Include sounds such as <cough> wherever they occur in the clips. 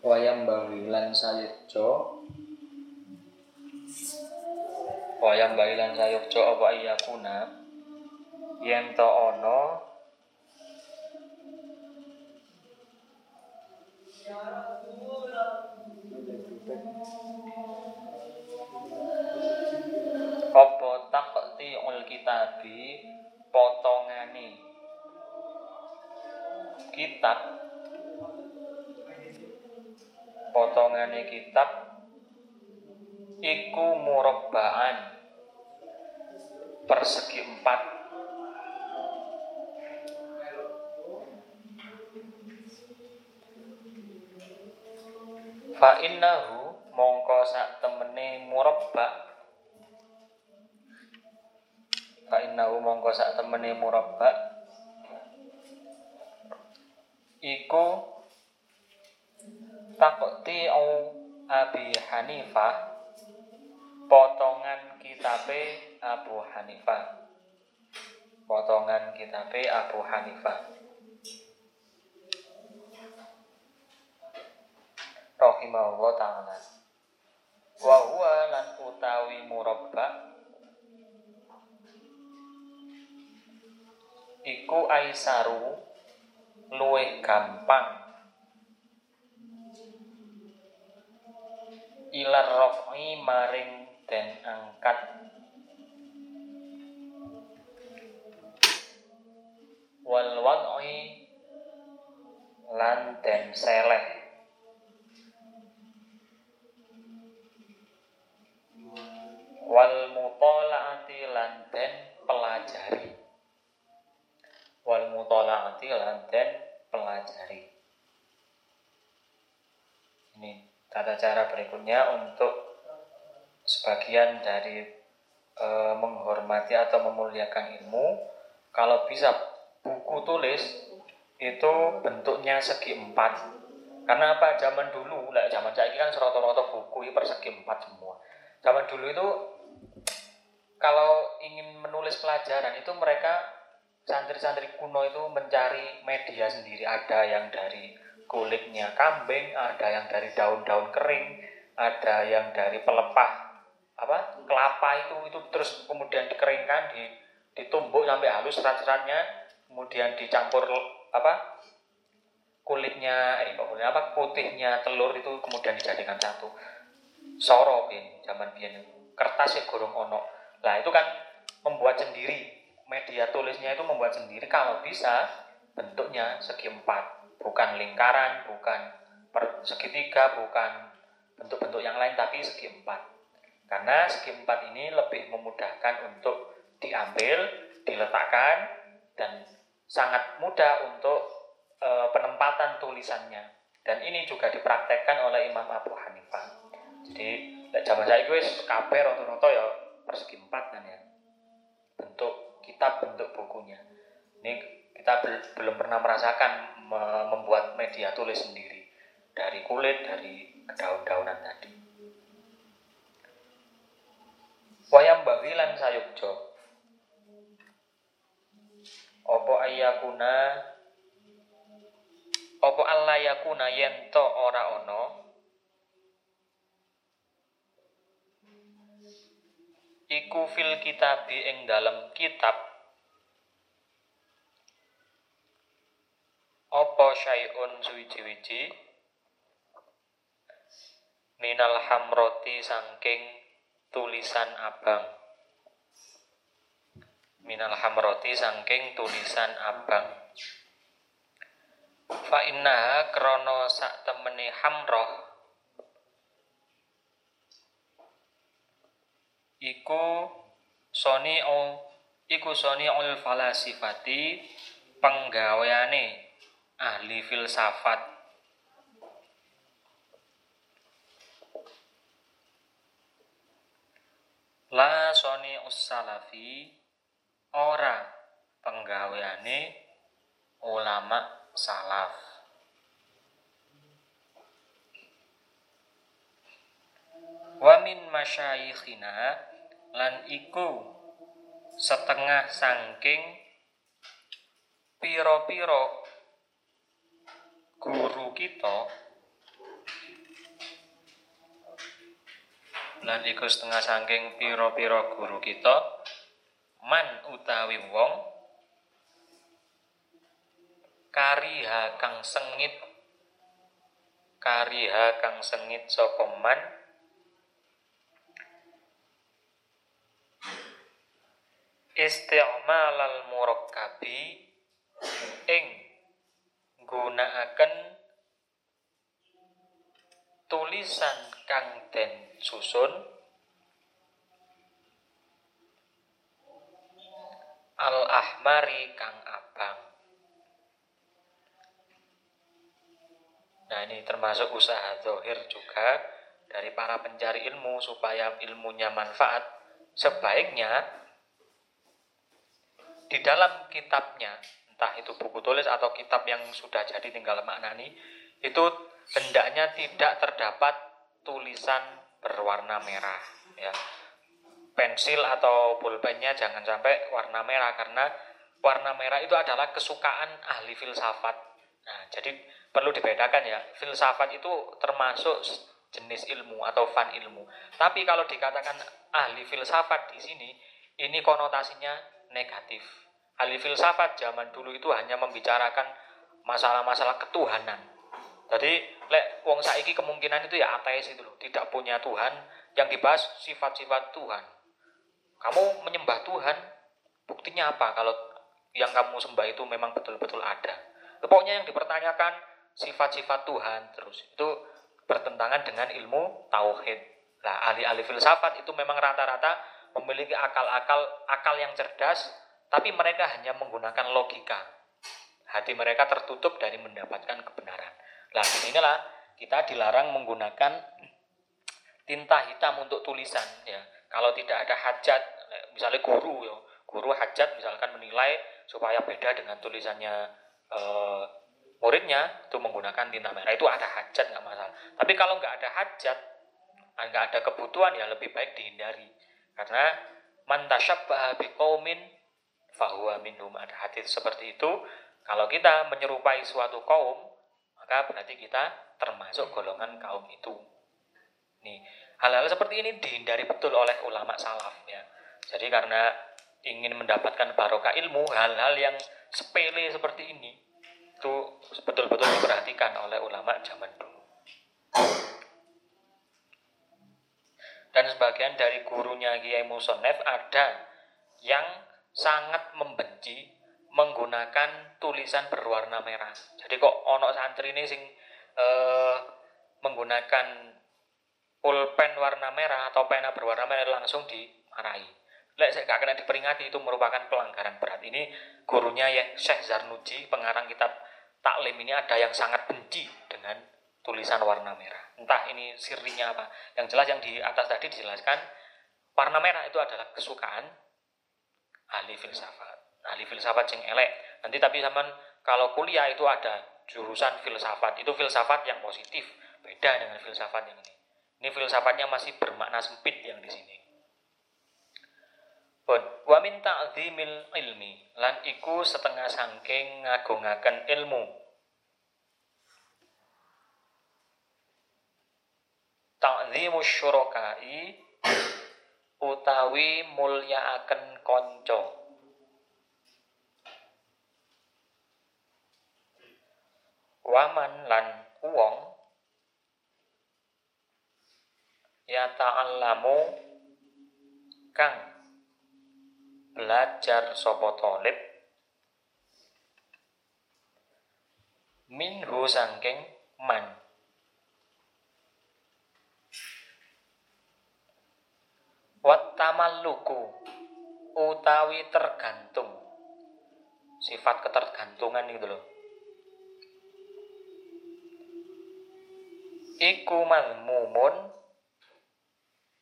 wayam bawilan sayekjo wayam bawilan sayekjo apa iyakuna yen to ana apa takti ul kitabi potongane? Kitab potongane kitab iku murabbaan persegi empat. Fa innahu mongko sak temene murabba fa innahu mongko sak temene murabba iku takti au Abi Hanifah potongan kitabe Abu Hanifah potongan kitabe Abu Hanifah rahimahullah taala. Wa huwa lan utawi murabba. Iku aisaru luwih gampang ilar raf'i maring den angkat. Wal wad'i lan den seleh. Wal mutalaati lan den pelajari. Wal mutalaati lan den pelajari. Ini tata cara berikutnya untuk sebagian dari e, menghormati atau memuliakan ilmu. Kalau bisa buku tulis itu bentuknya segi empat. Karena apa? Zaman dulu lah zaman saya kan seroto-roto buku ini persegi empat semua. Zaman dulu itu kalau ingin menulis pelajaran itu mereka santri-santri kuno itu mencari media sendiri. Ada yang dari kulitnya kambing ada yang dari daun-daun kering ada yang dari pelepah apa kelapa itu itu terus kemudian dikeringkan di ditumbuk sampai halus serat-seratnya kemudian dicampur apa kulitnya eh kulitnya apa putihnya telur itu kemudian dijadikan satu. Soro bin zaman biyen kertas ya gorong ono. Lah itu kan membuat sendiri. Media tulisnya itu membuat sendiri. Kalau bisa bentuknya segi empat bukan lingkaran bukan segitiga bukan bentuk-bentuk yang lain tapi segi empat. Karena segi empat ini lebih memudahkan untuk diambil diletakkan dan sangat mudah untuk e, penempatan tulisannya. Dan ini juga dipraktekkan oleh Imam Abu Hanifah. Jadi zaman saya gue kabeh roto-roto ya persegi empat kan ya. Bentuk kitab bentuk bukunya. Ini kita belum pernah merasakan membuat media tulis sendiri dari kulit dari daun-daunan tadi. Wayam bawilan sayukjo opo ayakuna opo Allah yakuna yento ora ono iku fil kitabi ing dalam kitab apa syai'un suwiji-wiji minal hamroti sangking tulisan abang. Minal hamroti sangking tulisan abang. Fa inna krono sak temene hamroh iku soni ul iku soni ul falasifati penggaweane ahli filsafat. La soni salafi ora penggaweane ulama salaf. Wa min masyayikhina lan iku setengah sangking piro-piro guru kita lan iku setengah sangking piro-piro guru kita man utawi wong kariha kang sengit kariha kang sengit sapa man isti'malal murakkabi ing gunakaken tulisan kang den susun. Al ahmari kang abang. Nah ini termasuk usaha zohir juga dari para pencari ilmu supaya ilmunya manfaat. Sebaiknya di dalam kitabnya entah itu buku tulis atau kitab yang sudah jadi tinggal maknani itu hendaknya tidak terdapat tulisan berwarna merah ya. Pensil atau pulpennya jangan sampai warna merah karena warna merah itu adalah kesukaan ahli filsafat. Nah jadi perlu dibedakan ya filsafat itu termasuk jenis ilmu atau fan ilmu. Tapi kalau dikatakan ahli filsafat di sini ini konotasinya negatif ahli filsafat zaman dulu itu hanya membicarakan masalah-masalah ketuhanan jadi lek wong saiki kemungkinan itu ya ateis itu loh, tidak punya Tuhan. Yang dibahas sifat-sifat Tuhan. Kamu menyembah Tuhan, buktinya apa kalau yang kamu sembah itu memang betul-betul ada. Pokoknya yang dipertanyakan sifat-sifat Tuhan terus itu bertentangan dengan ilmu tauhid. Nah, ahli-ahli filsafat itu memang rata-rata memiliki akal-akal akal yang cerdas, tapi mereka hanya menggunakan logika. Hati mereka tertutup dari mendapatkan kebenaran. Nah, inilah kita dilarang menggunakan tinta hitam untuk tulisan ya. Kalau tidak ada hajat, misalnya guru ya, guru hajat misalkan menilai supaya beda dengan tulisannya e, muridnya itu menggunakan tinta merah itu ada hajat nggak masalah. Tapi kalau nggak ada hajat, ah, nggak ada kebutuhan ya lebih baik dihindari karena mantasyabbaha biqaumin fahuwa minhum ada hadis seperti itu kalau kita menyerupai suatu kaum maka berarti kita termasuk golongan kaum itu. Nih, hal-hal seperti ini dihindari betul oleh ulama salaf ya. Jadi karena ingin mendapatkan barokah ilmu, hal-hal yang sepele seperti ini itu betul-betul diperhatikan oleh ulama zaman dulu. Dan sebagian dari gurunya Kiai Musonef ada yang sangat membenci menggunakan tulisan berwarna merah. Jadi kok ono santri ini sing eh, menggunakan pulpen warna merah atau pena berwarna merah langsung dimarahi. Lek saya gak kena diperingati itu merupakan pelanggaran berat. Ini gurunya ya Syekh Zarnuji, pengarang kitab taklim ini ada yang sangat benci dengan tulisan warna merah. Entah ini sirinya apa. Yang jelas yang di atas tadi dijelaskan warna merah itu adalah kesukaan ahli filsafat. Ahli filsafat yang elek. Nanti tapi zaman kalau kuliah itu ada jurusan filsafat itu filsafat yang positif. Beda dengan filsafat yang ini. Ini filsafatnya masih bermakna sempit yang di sini. Wa min ta'zimil ilmi lan iku setengah sangking ngagungaken ilmu. Ta'zimus syurakai utawi mulyaaken konco waman lan uwong ya ta'allamu kang belajar sapa talib minhu sangking man wat tamalluku utawi tergantung. Sifat ketergantungan itu loh. Iku malmumun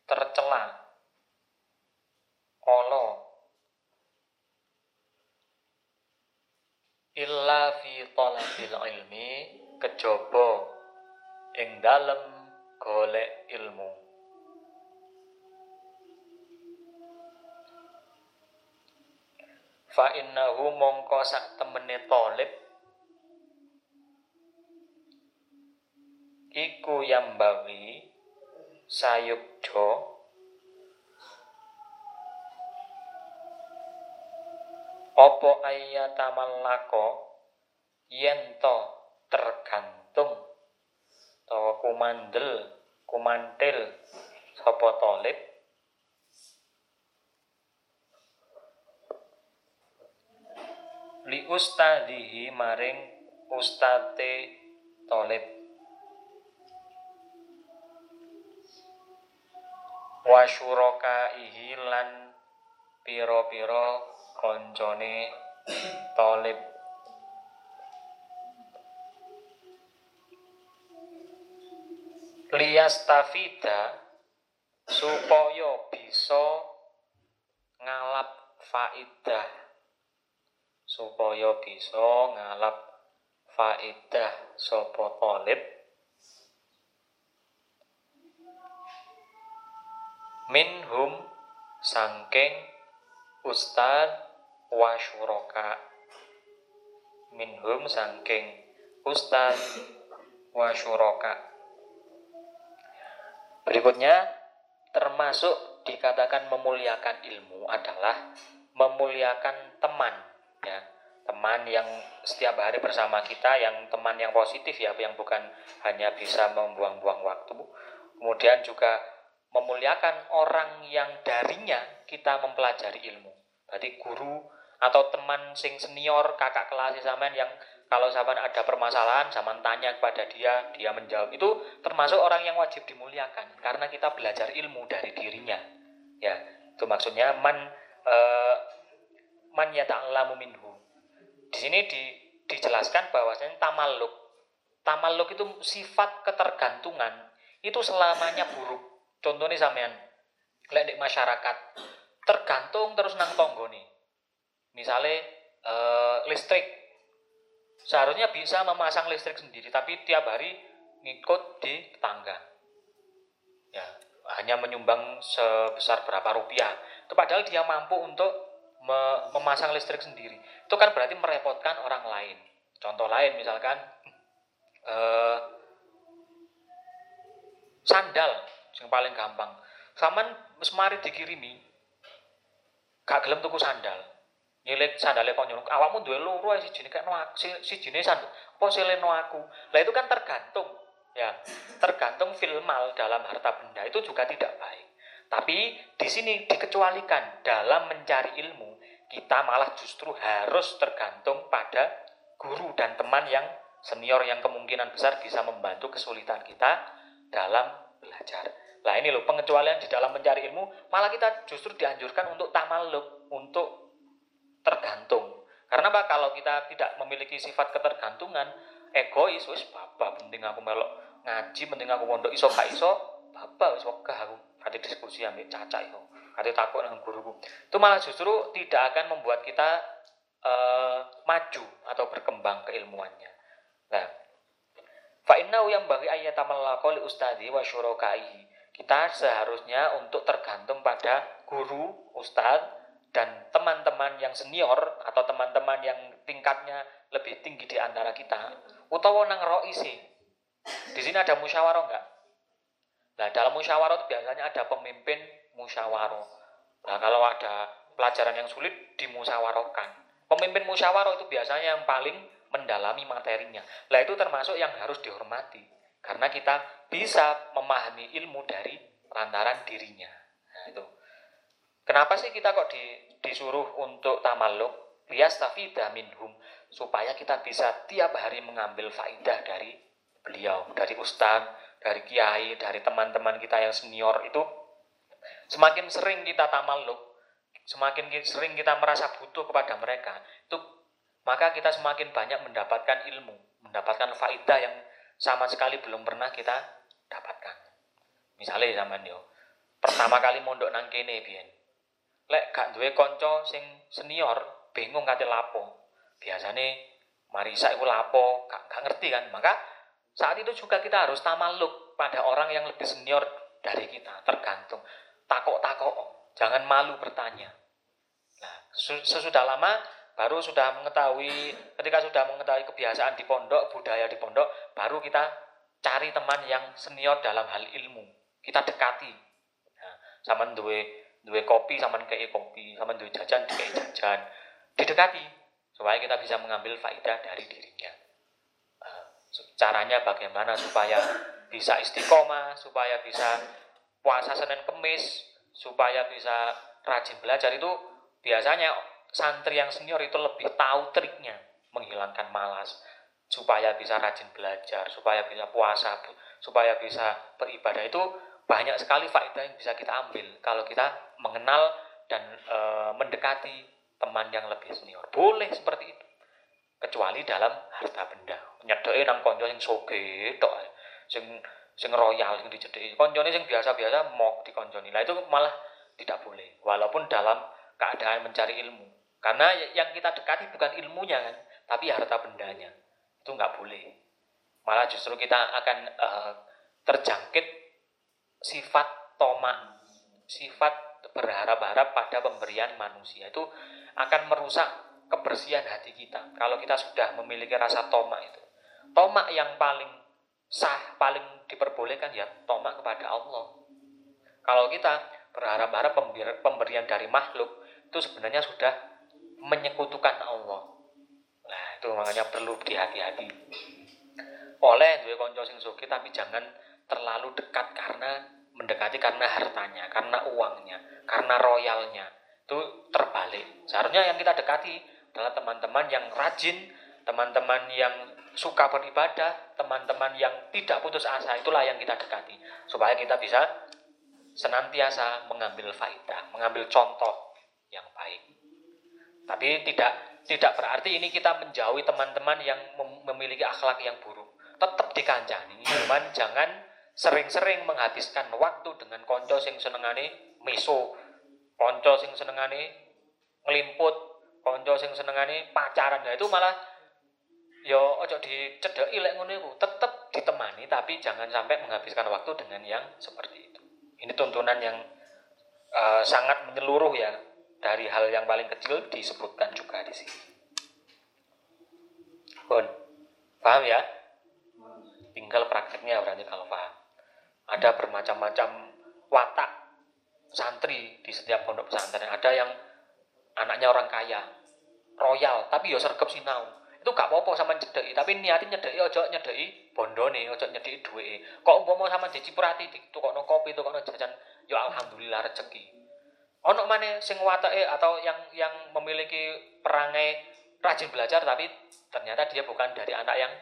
tercela. Olo illa fi talabil ilmi kejaba ing dalem golek ilmu fa innahu mongko sak temene talib iku yambawi sayukdo opo ayyata yen yento tergantung atau kumandel kumantil sapa talib. Li ustadihi maring ustate talib wa syurakaihi lan pira-pira kancane talib liyastafida supaya bisa ngalap faidah supaya bisa ngalap faidah sapa talib. Minhum sangking ustad wa syuraka. Minhum sangking ustad wa syuraka. Berikutnya, termasuk dikatakan memuliakan ilmu adalah memuliakan teman, ya teman yang setiap hari bersama kita, yang teman yang positif ya, yang bukan hanya bisa membuang-buang waktu. Kemudian juga memuliakan orang yang darinya kita mempelajari ilmu. Berarti guru atau teman sing senior, kakak kelas zaman yang kalau zaman ada permasalahan, zaman tanya kepada dia, dia menjawab. Itu termasuk orang yang wajib dimuliakan karena kita belajar ilmu dari dirinya. Ya, itu maksudnya man uh, man yata'allamu minhu. Di sini di, dijelaskan bahwasanya tamalluk. Tamalluk itu sifat ketergantungan itu selamanya buruk. Contohnya sampean lek di masyarakat tergantung terus nang tonggo nih. Misalnya uh, listrik seharusnya bisa memasang listrik sendiri tapi tiap hari ngikut di tangga ya hanya menyumbang sebesar berapa rupiah padahal dia mampu untuk memasang listrik sendiri. Itu kan berarti merepotkan orang lain. Contoh lain misalkan eh, sandal yang paling gampang. Saman semari dikirimi gak gelem tuku sandal. Nyilik sandale kok nyurung awakmu si jine kayak noak si, si jine sandal. Apa aku? Lah itu kan tergantung ya. Tergantung filmal dalam harta benda. Itu juga tidak baik. Tapi di sini dikecualikan dalam mencari ilmu kita malah justru harus tergantung pada guru dan teman yang senior yang kemungkinan besar bisa membantu kesulitan kita dalam belajar. Nah ini loh pengecualian di dalam mencari ilmu malah kita justru dianjurkan untuk tamaluk, untuk tergantung. Karena apa? Kalau kita tidak memiliki sifat ketergantungan, egois, wis bapak penting aku melok ngaji, penting aku mondok iso gak iso, bapak wis wegah aku. Kate diskusi ambek caca itu. Kate takut dengan guruku. Itu malah justru tidak akan membuat kita uh, maju atau berkembang keilmuannya. Nah, fa yang bagi ayat li ustadi wa syurokai. Kita seharusnya untuk tergantung pada guru, ustadz, dan teman-teman yang senior atau teman-teman yang tingkatnya lebih tinggi di antara kita utawa nang roisi di sini ada musyawarah enggak nah dalam musyawarah itu biasanya ada pemimpin musyawarah. Nah kalau ada pelajaran yang sulit dimusyawarahkan. Pemimpin musyawarah itu biasanya yang paling mendalami materinya. Lah itu termasuk yang harus dihormati. Karena kita bisa memahami ilmu dari lantaran dirinya. Nah itu. Kenapa sih kita kok di, disuruh untuk tamalluk? Liyastafida minhum. Supaya kita bisa tiap hari mengambil faidah dari beliau, dari ustaz, dari kiai, dari teman-teman kita yang senior itu semakin sering kita tamalluk, semakin sering kita merasa butuh kepada mereka, itu maka kita semakin banyak mendapatkan ilmu, mendapatkan faidah yang sama sekali belum pernah kita dapatkan. Misalnya zaman yo, pertama kali mondok nang kene biyen. Lek gak duwe kanca sing senior bingung kate lapo. Biasane marisa iku lapo gak, gak ngerti kan? Maka saat itu juga kita harus tamaluk pada orang yang lebih senior dari kita tergantung takok-takok. Jangan malu bertanya. Nah sesudah lama baru sudah mengetahui ketika sudah mengetahui kebiasaan di pondok budaya di pondok baru kita cari teman yang senior dalam hal ilmu. Kita dekati. Nah, sama duwe duwe kopi sama kayak kopi sama duwe jajan kayak jajan. Didekati supaya kita bisa mengambil faedah dari dirinya. Uh, caranya bagaimana supaya bisa istiqomah, supaya bisa puasa Senin Kemis, supaya bisa rajin belajar itu biasanya santri yang senior itu lebih tahu triknya menghilangkan malas supaya bisa rajin belajar, supaya bisa puasa, supaya bisa beribadah itu banyak sekali faedah yang bisa kita ambil kalau kita mengenal dan e, mendekati teman yang lebih senior. Boleh seperti itu. Kecuali dalam harta benda. Nyedeki nang kanca sing soge tok. Sing sing royal sing dicedeki. Kancane sing biasa-biasa mau dikonconi. Lah itu malah tidak boleh. Walaupun dalam keadaan mencari ilmu. Karena yang kita dekati bukan ilmunya kan, tapi harta bendanya. Itu nggak boleh. Malah justru kita akan uh, terjangkit sifat tomak, sifat berharap-harap pada pemberian manusia. Itu akan merusak kebersihan hati kita. Kalau kita sudah memiliki rasa tomak itu. Tomak yang paling sah, paling diperbolehkan ya tomak kepada Allah. Kalau kita berharap-harap pemberian dari makhluk, itu sebenarnya sudah menyekutukan Allah. Nah, itu makanya perlu dihati-hati. Oleh dua konco sing suki tapi jangan terlalu dekat karena mendekati karena hartanya, karena uangnya, karena royalnya itu terbalik. Seharusnya yang kita dekati adalah teman-teman yang rajin, teman-teman yang suka beribadah, teman-teman yang tidak putus asa, itulah yang kita dekati. Supaya kita bisa senantiasa mengambil faedah, mengambil contoh yang baik. Tapi tidak tidak berarti ini kita menjauhi teman-teman yang memiliki akhlak yang buruk. Tetap dikancani, cuman jangan sering-sering menghabiskan waktu dengan konco sing senengane miso konco sing senengane ngelimput konco sing senengane pacaran nah itu malah yo ojo dicedeki lek ngono iku. Tetep ditemani tapi jangan sampai menghabiskan waktu dengan yang seperti itu. Ini tuntunan yang uh, sangat menyeluruh ya. Dari hal yang paling kecil disebutkan juga di sini. Bon, paham ya? Tinggal prakteknya berarti kalau paham. Ada bermacam-macam watak santri di setiap pondok pesantren. Ada yang anaknya orang kaya royal tapi yo sergap sinau itu gak apa-apa sama nyedeki tapi niatin nyedeki ojo nyedeki bondone ojo nyedeki duwe kok umpama sama dicipurati tukokno kopi tukokno jajan yo alhamdulillah rezeki. Ono mana sing watake atau yang yang memiliki perangai rajin belajar tapi ternyata dia bukan dari anak yang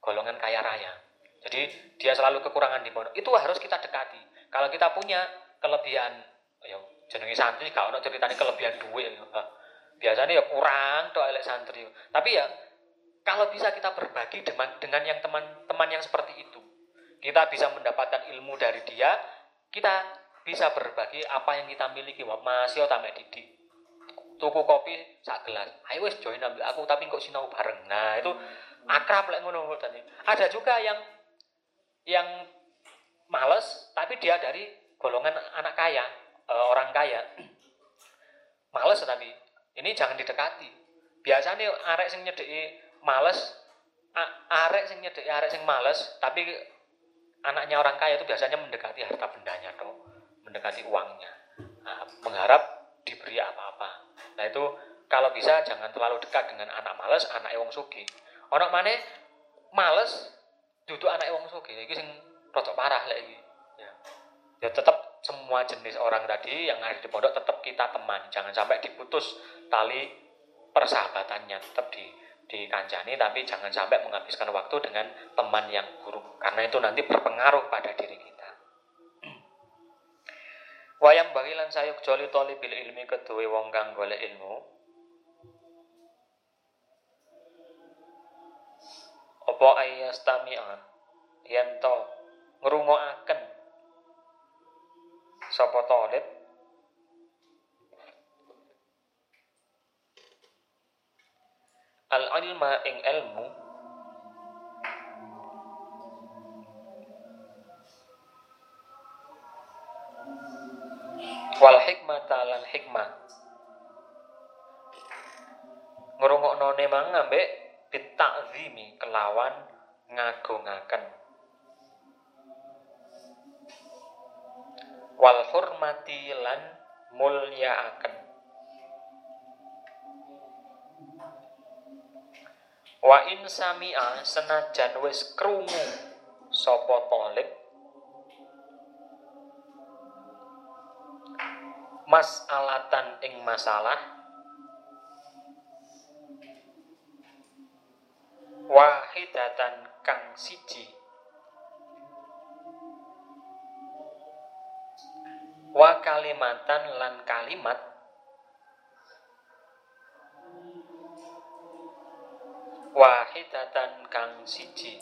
golongan kaya raya. Jadi dia selalu kekurangan di pondok. Itu harus kita dekati. Kalau kita punya kelebihan, ya jenenge santri gak ono ceritanya kelebihan duit. Ya. Biasanya ya kurang tuh elek santri. Tapi ya kalau bisa kita berbagi dengan dengan yang teman-teman yang seperti itu, kita bisa mendapatkan ilmu dari dia, kita bisa berbagi apa yang kita miliki. Wah, masih tamek didik. Tuku kopi sak gelas. Ayo wes join ambil aku tapi kok sinau bareng. Nah, itu akrab lek ngono Ada juga yang yang males tapi dia dari golongan anak kaya e, orang kaya <clears throat> males tapi ini jangan didekati. Biasanya arek sing nyedeki males arek sing nyedeki arek sing males tapi anaknya orang kaya itu biasanya mendekati harta bendanya toh mendekati uangnya. Nah, mengharap diberi apa-apa. Nah itu kalau bisa jangan terlalu dekat dengan anak males anak wong sugi orang mana males duduk anak wong sugi iki sing rotok parah lagi ya. ya tetap semua jenis orang tadi yang ada di pondok tetap kita teman. Jangan sampai diputus tali persahabatannya tetap di dikancani tapi jangan sampai menghabiskan waktu dengan teman yang buruk karena itu nanti berpengaruh pada diri kita. <clears throat> Wayang bagilan sayuk joli toli bil ilmi kedua wong kang ilmu. Apa ayastami'an? Yen to ngrungokaken sapa talib? Al ilma ing ilmu. Wal hikmata lan hikmah. Ngrungokno mang ambek bitakzimi kelawan ngagungaken wal hormati lan mulyaaken. Wa in sami'a senajan wis krungu sapa talib masalatan ing masalah wahidatan kang siji wa kalimatan lan kalimat. Wahidatan kang siji.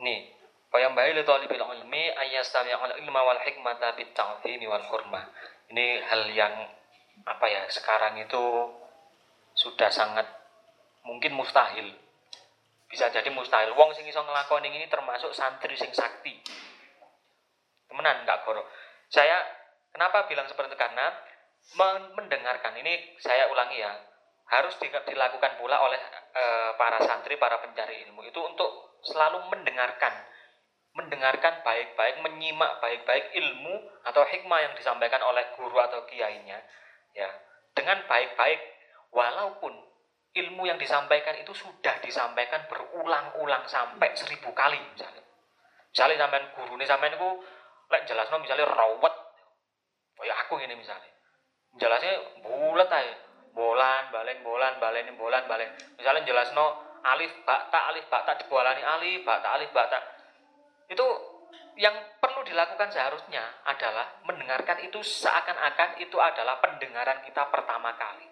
Nih, Fayambahi li talibil ilmi ayyastawi al ilma wal hikmata bit ta'zimi wal hurmah. Ini hal yang apa ya sekarang itu sudah sangat mungkin mustahil. Bisa jadi mustahil. Wong sing iso ngelakoni ini termasuk santri sing sakti. Temenan enggak koro saya kenapa bilang seperti itu? Karena mendengarkan ini saya ulangi ya harus dilakukan pula oleh e, para santri para pencari ilmu. Itu untuk selalu mendengarkan. Mendengarkan baik-baik menyimak baik-baik ilmu atau hikmah yang disampaikan oleh guru atau kiainya ya. Dengan baik-baik walaupun ilmu yang disampaikan itu sudah disampaikan berulang-ulang sampai seribu kali misalnya. Misalnya sampean guru nih sampean itu lek jelasno misalnya rawat oh ya aku ini misalnya. Jelasnya bulat aja bolan balen bolan balen bolan balen. Misalnya jelasno alif bakta alif bakta dibolani alif bakta alif bakta itu yang dilakukan seharusnya adalah mendengarkan itu seakan-akan itu adalah pendengaran kita pertama kali.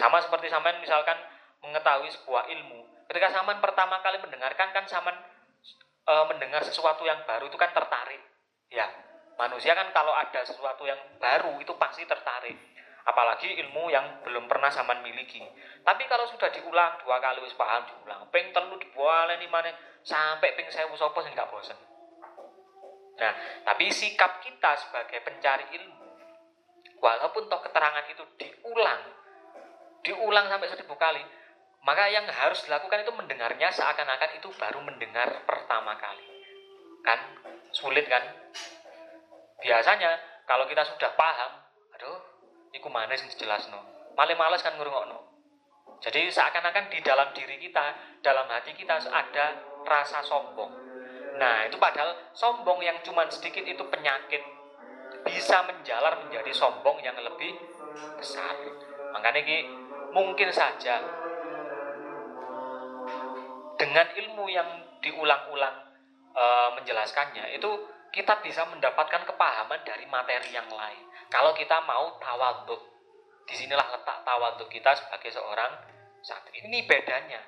Sama seperti sampean misalkan mengetahui sebuah ilmu. Ketika sampean pertama kali mendengarkan kan sampean e, mendengar sesuatu yang baru itu kan tertarik. Ya, manusia kan kalau ada sesuatu yang baru itu pasti tertarik. Apalagi ilmu yang belum pernah sampean miliki. Tapi kalau sudah diulang dua kali wis paham diulang, peng telu dibualeni mana sampai ping sewu sapa sing gak. Nah, tapi sikap kita sebagai pencari ilmu, walaupun toh keterangan itu diulang, diulang sampai seribu kali, maka yang harus dilakukan itu mendengarnya seakan-akan itu baru mendengar pertama kali. Kan sulit kan? Biasanya kalau kita sudah paham, aduh, iku mana sih jelas no. Malah males kan ngurungokno. Jadi seakan-akan di dalam diri kita, dalam hati kita ada rasa sombong Nah, itu padahal sombong yang cuma sedikit itu penyakit bisa menjalar menjadi sombong yang lebih besar. Makanya ini mungkin saja dengan ilmu yang diulang-ulang e, menjelaskannya itu kita bisa mendapatkan kepahaman dari materi yang lain. Kalau kita mau tawaduk, di sinilah letak tawaduk kita sebagai seorang santri. Ini bedanya.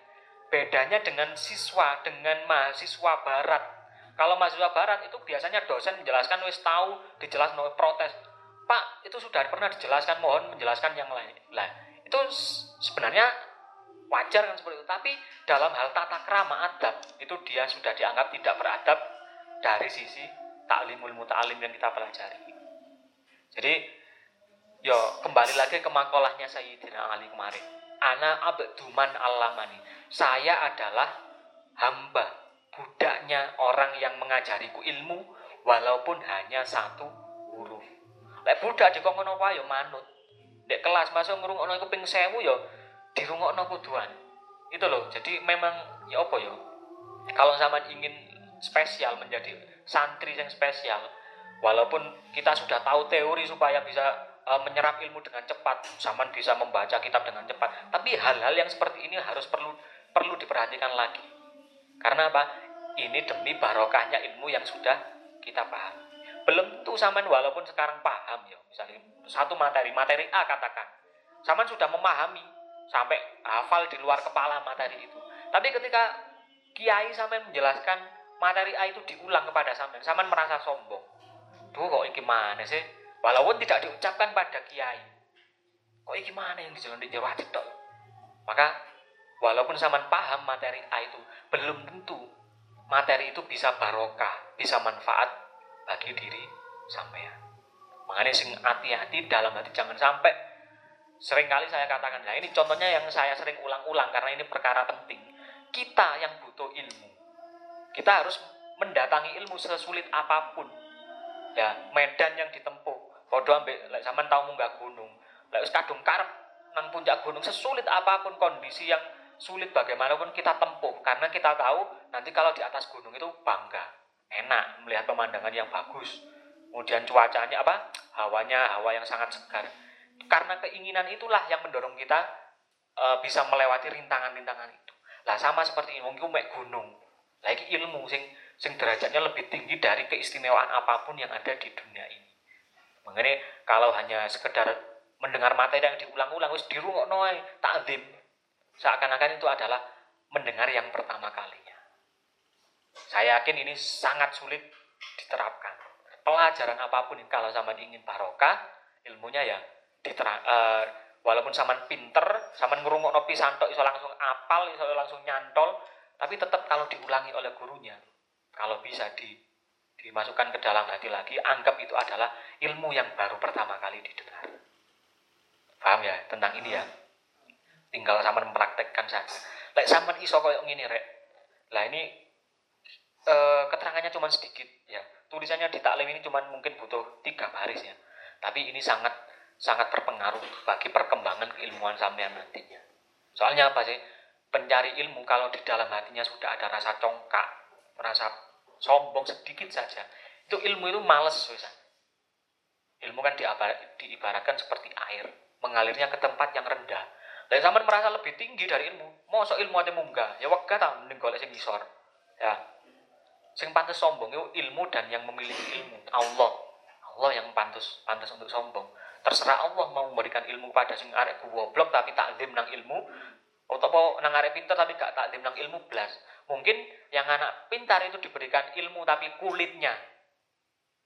Bedanya dengan siswa, dengan mahasiswa barat kalau mahasiswa barat itu biasanya dosen menjelaskan wis tahu, dijelaskan protes. Pak, itu sudah pernah dijelaskan, mohon menjelaskan yang lain. Lah, itu sebenarnya wajar kan seperti itu. Tapi dalam hal tata krama adab, itu dia sudah dianggap tidak beradab dari sisi taklimul muta'alim yang kita pelajari. Jadi, yo kembali lagi ke makolahnya Sayyidina Ali kemarin. Ana abduman alamani. Saya adalah hamba budaknya orang yang mengajariku ilmu walaupun hanya satu huruf. Lek budak dikongkon apa ya manut. Dek kelas masuk ngrungokno iku ping 1000 ya dirungokno kuduan. Itu loh. Jadi memang ya apa ya? Kalau zaman ingin spesial menjadi santri yang spesial, walaupun kita sudah tahu teori supaya bisa uh, menyerap ilmu dengan cepat, zaman bisa membaca kitab dengan cepat. Tapi hal-hal yang seperti ini harus perlu perlu diperhatikan lagi. Karena apa? Ini demi barokahnya ilmu yang sudah kita paham. Belum tentu saman walaupun sekarang paham ya. Misalnya satu materi, materi A katakan. Saman sudah memahami sampai hafal di luar kepala materi itu. Tapi ketika kiai saman menjelaskan materi A itu diulang kepada saman, saman merasa sombong. Duh kok ini gimana sih? Walaupun tidak diucapkan pada kiai. Kok ini gimana yang dijelaskan di Jawa? Maka walaupun saman paham materi A itu, belum tentu materi itu bisa barokah, bisa manfaat bagi diri sampean. Makanya sing hati-hati dalam hati jangan sampai. Sering kali saya katakan, nah ini contohnya yang saya sering ulang-ulang karena ini perkara penting. Kita yang butuh ilmu, kita harus mendatangi ilmu sesulit apa pun. Ya medan yang ditempuh. Podo ambek lek sampean tau munggah gunung. Lek wis kadung karep nang puncak gunung sesulit apa pun kondisi yang sulit bagaimanapun kita tempuh. Karena kita tahu nanti kalau di atas gunung itu bangga enak melihat pemandangan yang bagus. Kemudian cuacanya apa? Hawanya hawa yang sangat segar. Karena keinginan itulah yang mendorong kita e, bisa melewati rintangan-rintangan itu. Lah sama seperti ini mungkin mek gunung. Lagi ilmu sing sing derajatnya lebih tinggi dari keistimewaan apa pun yang ada di dunia ini. Mengenai kalau hanya sekedar mendengar materi yang diulang-ulang wis dirungokno ae takdim. Seakan-akan itu adalah mendengar yang pertama kalinya. Saya yakin ini sangat sulit diterapkan. Pelajaran apa pun kalau zaman ingin barokah, ilmunya ya diterap uh, walaupun zaman pinter, zaman ngrungokno pisantok iso langsung apal, iso langsung nyantol, tapi tetap kalau diulangi oleh gurunya, kalau bisa di dimasukkan ke dalam hati lagi, anggap itu adalah ilmu yang baru pertama kali didengar. Paham ya tentang ini ya? Tinggal sama mempraktekkan saja. Lek sampean iso koyo ngene rek. Lah ini e, keterangannya cuma sedikit ya. Tulisannya di taklim ini cuma mungkin butuh tiga baris ya. Tapi ini sangat sangat berpengaruh bagi perkembangan keilmuan sampean nantinya. Soalnya apa sih? Pencari ilmu kalau di dalam hatinya sudah ada rasa congkak, merasa sombong sedikit saja itu ilmu itu males bisa ilmu kan diibaratkan seperti air mengalirnya ke tempat yang rendah dan zaman merasa lebih tinggi dari ilmu mau so ilmu aja munggah? Ya wagah tau mending golek sing isor ya. Sing pantas sombong itu ilmu dan yang memiliki ilmu. Allah. Allah yang pantas pantas untuk sombong. Terserah Allah mau memberikan ilmu pada sing arek goblok tapi takdim nang ilmu atau nang arek pintar tapi gak takdim nang ilmu belas Mungkin yang anak pintar itu diberikan ilmu tapi kulitnya.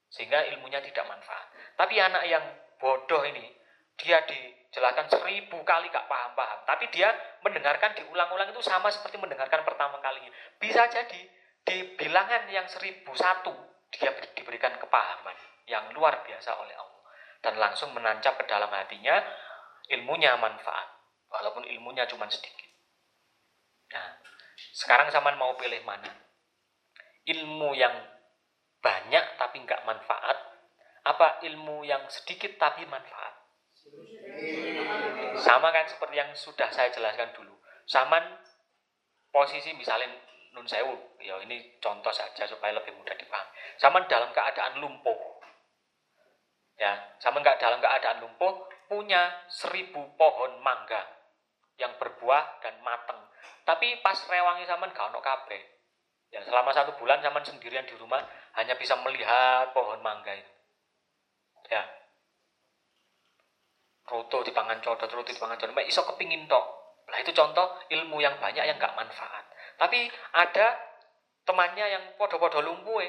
Sehingga ilmunya tidak manfaat. Tapi anak yang bodoh ini, dia dijelaskan seribu kali gak paham-paham. Tapi dia mendengarkan diulang-ulang itu sama seperti mendengarkan pertama kalinya. Bisa jadi di bilangan yang seribu satu, dia diberikan kepahaman yang luar biasa oleh Allah. Dan langsung menancap ke dalam hatinya, ilmunya manfaat. Walaupun ilmunya cuma sedikit. Nah, sekarang zaman mau pilih mana? Ilmu yang banyak tapi nggak manfaat, apa ilmu yang sedikit tapi manfaat? Sama kan seperti yang sudah saya jelaskan dulu. Saman posisi misalnya nun sewu, ya ini contoh saja supaya lebih mudah dipahami. Saman dalam keadaan lumpuh, ya, sama nggak dalam keadaan lumpuh punya seribu pohon mangga yang berbuah dan matang tapi pas rewangi zaman gak ono kabeh. Ya selama satu bulan zaman sendirian di rumah hanya bisa melihat pohon mangga itu. Ya. Roto di pangan codot, roto di pangan codot. iso kepingin tok. Lah itu contoh ilmu yang banyak yang gak manfaat. Tapi ada temannya yang podo-podo lumpuh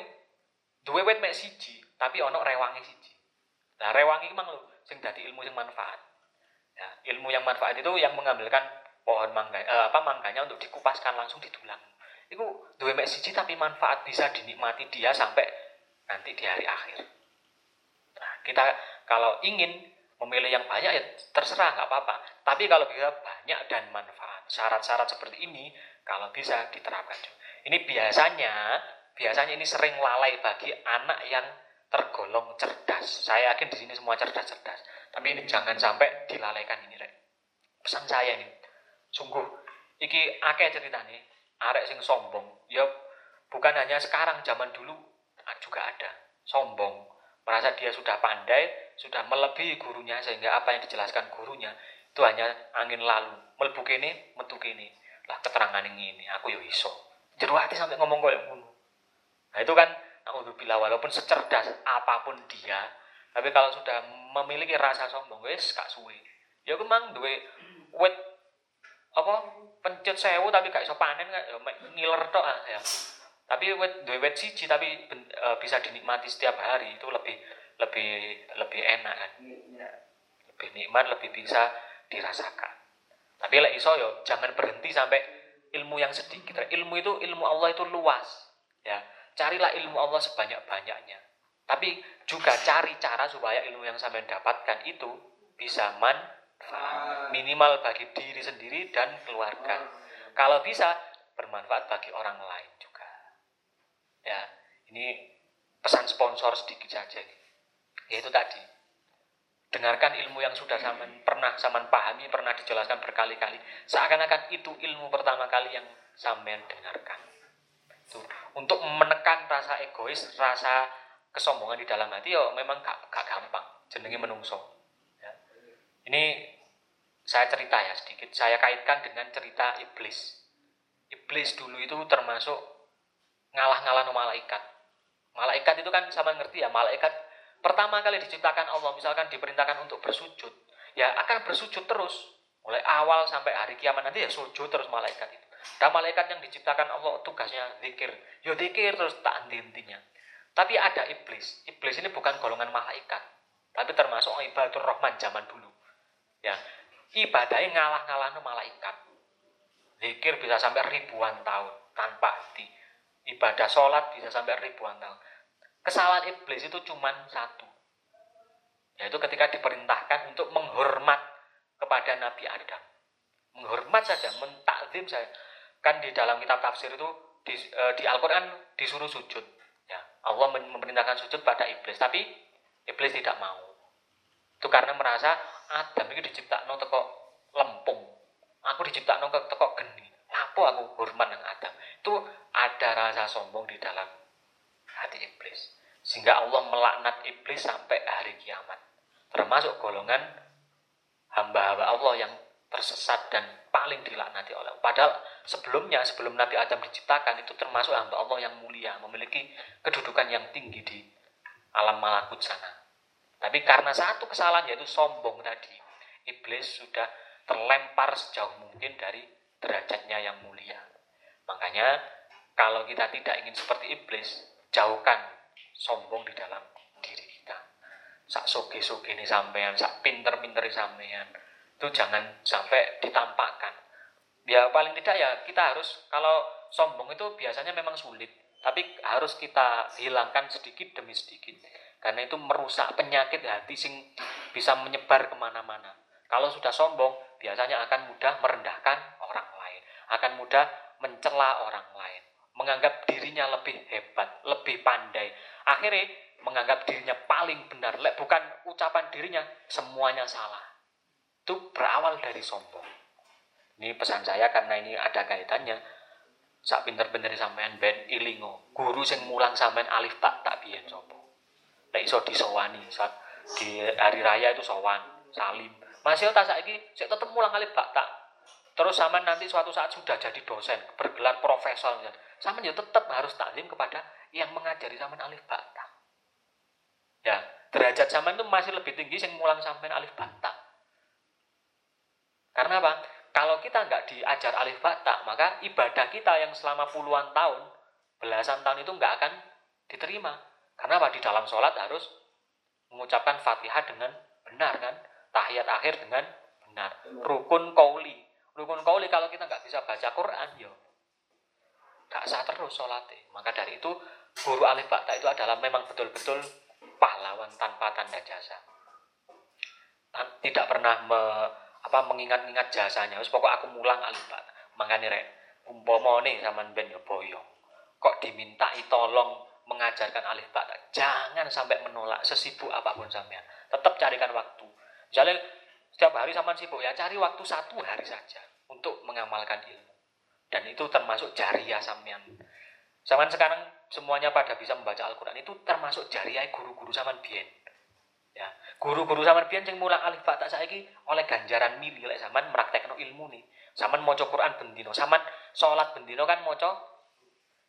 Duwe wet mek siji, tapi ono rewangi siji. Nah, rewangi mang lho sing dadi ilmu yang manfaat. Ya, ilmu yang manfaat itu yang mengambilkan pohon mangga eh, apa mangganya untuk dikupaskan langsung ditulang itu dua mek siji tapi manfaat bisa dinikmati dia sampai nanti di hari akhir nah kita kalau ingin memilih yang banyak ya terserah nggak apa-apa tapi kalau bisa banyak dan manfaat syarat-syarat seperti ini kalau bisa diterapkan ini biasanya biasanya ini sering lalai bagi anak yang tergolong cerdas saya yakin di sini semua cerdas-cerdas tapi ini jangan sampai dilalaikan ini Rek. pesan saya ini Sungguh iki akeh ceritane arek sing sombong. Ya bukan hanya sekarang, zaman dulu juga ada. Sombong, merasa dia sudah pandai, sudah melebihi gurunya sehingga apa yang dijelaskan gurunya itu hanya angin lalu. Mlebu kene, metu kene. Lah keterangan ini aku yo iso. Jero hati sampai ngomong koyo ngono. Nah itu kan bila walaupun secerdas apa pun dia, tapi kalau sudah memiliki rasa sombong, wes gak suwe. Ya memang duwe wet apa pencet sewu tapi gak iso panen gak ya ngiler tok ah ya. Tapi wet duwe wet siji tapi ben, e, bisa dinikmati setiap hari itu lebih lebih lebih enak kan. Lebih nikmat, lebih bisa dirasakan. Tapi lek iso yo jangan berhenti sampai ilmu yang sedikit. Ilmu itu ilmu Allah itu luas. Ya, carilah ilmu Allah sebanyak-banyaknya. Tapi juga cari cara supaya ilmu yang sampai dapatkan itu bisa man minimal bagi diri sendiri dan keluarga. Kalau bisa bermanfaat bagi orang lain juga. Ya, ini pesan sponsor sedikit saja. Yaitu tadi, dengarkan ilmu yang sudah saman pernah saman pahami, pernah dijelaskan berkali-kali. Seakan-akan itu ilmu pertama kali yang saman dengarkan. Tuh, untuk menekan rasa egois, rasa kesombongan di dalam hati, yo memang gak, gak gampang. Jenenge menungso. Ya. Ini saya cerita ya sedikit. Saya kaitkan dengan cerita iblis. Iblis dulu itu termasuk ngalah-ngalah malaikat. Malaikat itu kan sama ngerti ya, malaikat pertama kali diciptakan Allah, misalkan diperintahkan untuk bersujud, ya akan bersujud terus. Mulai awal sampai hari kiamat nanti ya sujud terus malaikat itu. Dan malaikat yang diciptakan Allah tugasnya zikir. Ya zikir terus tak henti-hentinya. Tapi ada iblis. Iblis ini bukan golongan malaikat, tapi termasuk ibadur rahman zaman dulu. Ya, ibadahnya ngalah-ngalah malaikat. Zikir bisa sampai ribuan tahun tanpa henti. Ibadah sholat bisa sampai ribuan tahun. Kesalahan iblis itu cuma satu. Yaitu ketika diperintahkan untuk menghormat kepada Nabi Adam. Menghormat saja, mentakzim saja. Kan di dalam kitab tafsir itu di, e, di Al-Quran disuruh sujud. Ya, Allah memerintahkan sujud pada iblis. Tapi iblis tidak mau. Itu karena merasa Adam itu diciptakan teko lempung. Aku diciptakan teko geni. Apa aku hormat dengan Adam? Itu ada rasa sombong di dalam hati iblis. Sehingga Allah melaknat iblis sampai hari kiamat. Termasuk golongan hamba-hamba Allah yang tersesat dan paling dilaknati oleh Allah. Padahal sebelumnya, sebelum Nabi Adam diciptakan, itu termasuk hamba Allah yang mulia, memiliki kedudukan yang tinggi di alam malakut sana. Tapi karena satu kesalahan yaitu sombong tadi, iblis sudah terlempar sejauh mungkin dari derajatnya yang mulia. Makanya kalau kita tidak ingin seperti iblis, jauhkan sombong di dalam diri kita. Sak soge-soge ini sampean, sak pinter-pinter sampean, itu jangan sampai ditampakkan. Ya paling tidak ya kita harus kalau sombong itu biasanya memang sulit, tapi harus kita hilangkan sedikit demi sedikit karena itu merusak penyakit hati sing bisa menyebar ke mana-mana. Kalau sudah sombong, biasanya akan mudah merendahkan orang lain, akan mudah mencela orang lain, menganggap dirinya lebih hebat, lebih pandai. Akhirnya menganggap dirinya paling benar, bukan ucapan dirinya semuanya salah. Itu berawal dari sombong. Ini pesan saya karena ini ada kaitannya. Sak pinter-pinter sampean ben ilingo, guru sing mulang sampean alif tak tak biyen sombong Nek iso disowani saat di hari raya itu sowan, salim. Masih tak saiki saya tetap mulang kali bakta. Terus sama nanti suatu saat sudah jadi dosen, bergelar profesor, sama ya tetap harus taklim kepada yang mengajari sama alif bakta. Ya, derajat zaman itu masih lebih tinggi yang mulang sampai alif bakta. Karena apa? Kalau kita nggak diajar alif bakta, maka ibadah kita yang selama puluhan tahun, belasan tahun itu nggak akan diterima. Karena apa? Di dalam sholat harus mengucapkan fatihah dengan benar kan? Tahiyat akhir dengan benar. Rukun kauli. Rukun kauli kalau kita nggak bisa baca Quran, yo nggak sah terus sholatnya. Maka dari itu guru alif bakta itu adalah memang betul-betul pahlawan tanpa tanda jasa. Tidak pernah me, apa mengingat-ingat jasanya. Terus pokok aku mulang alif bakta. Makanya rek, umpama nih sama ben yo boyong. Kok dimintai tolong mengajarkan alif ba jangan sampai menolak sesibuk apa pun sampean tetap carikan waktu misalnya setiap hari sama sibuk ya cari waktu satu hari saja untuk mengamalkan ilmu. Dan itu termasuk jariah sampean. Zaman sekarang semuanya pada bisa membaca Al-Quran. Itu termasuk jariah guru-guru zaman bien ya guru-guru zaman bien yang mulang alif tak saiki oleh ganjaran mili. Lek zaman meraktekno ilmu nih zaman moco Quran bendino zaman sholat bendino kan moco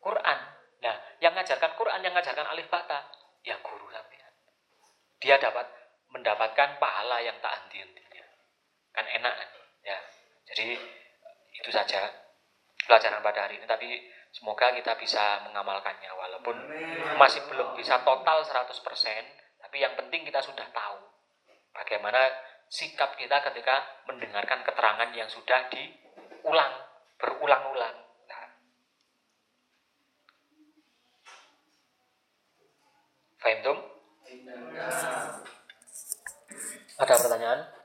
Quran. Nah, yang ngajarkan Quran, yang ngajarkan alif bata, ya guru sampean. Dia dapat mendapatkan pahala yang tak henti-hentinya. Kan enak kan? Ya. Jadi itu saja pelajaran pada hari ini tapi semoga kita bisa mengamalkannya walaupun masih belum bisa total 100% tapi yang penting kita sudah tahu bagaimana sikap kita ketika mendengarkan keterangan yang sudah diulang berulang-ulang Fahimtum? Ada pertanyaan? Ya.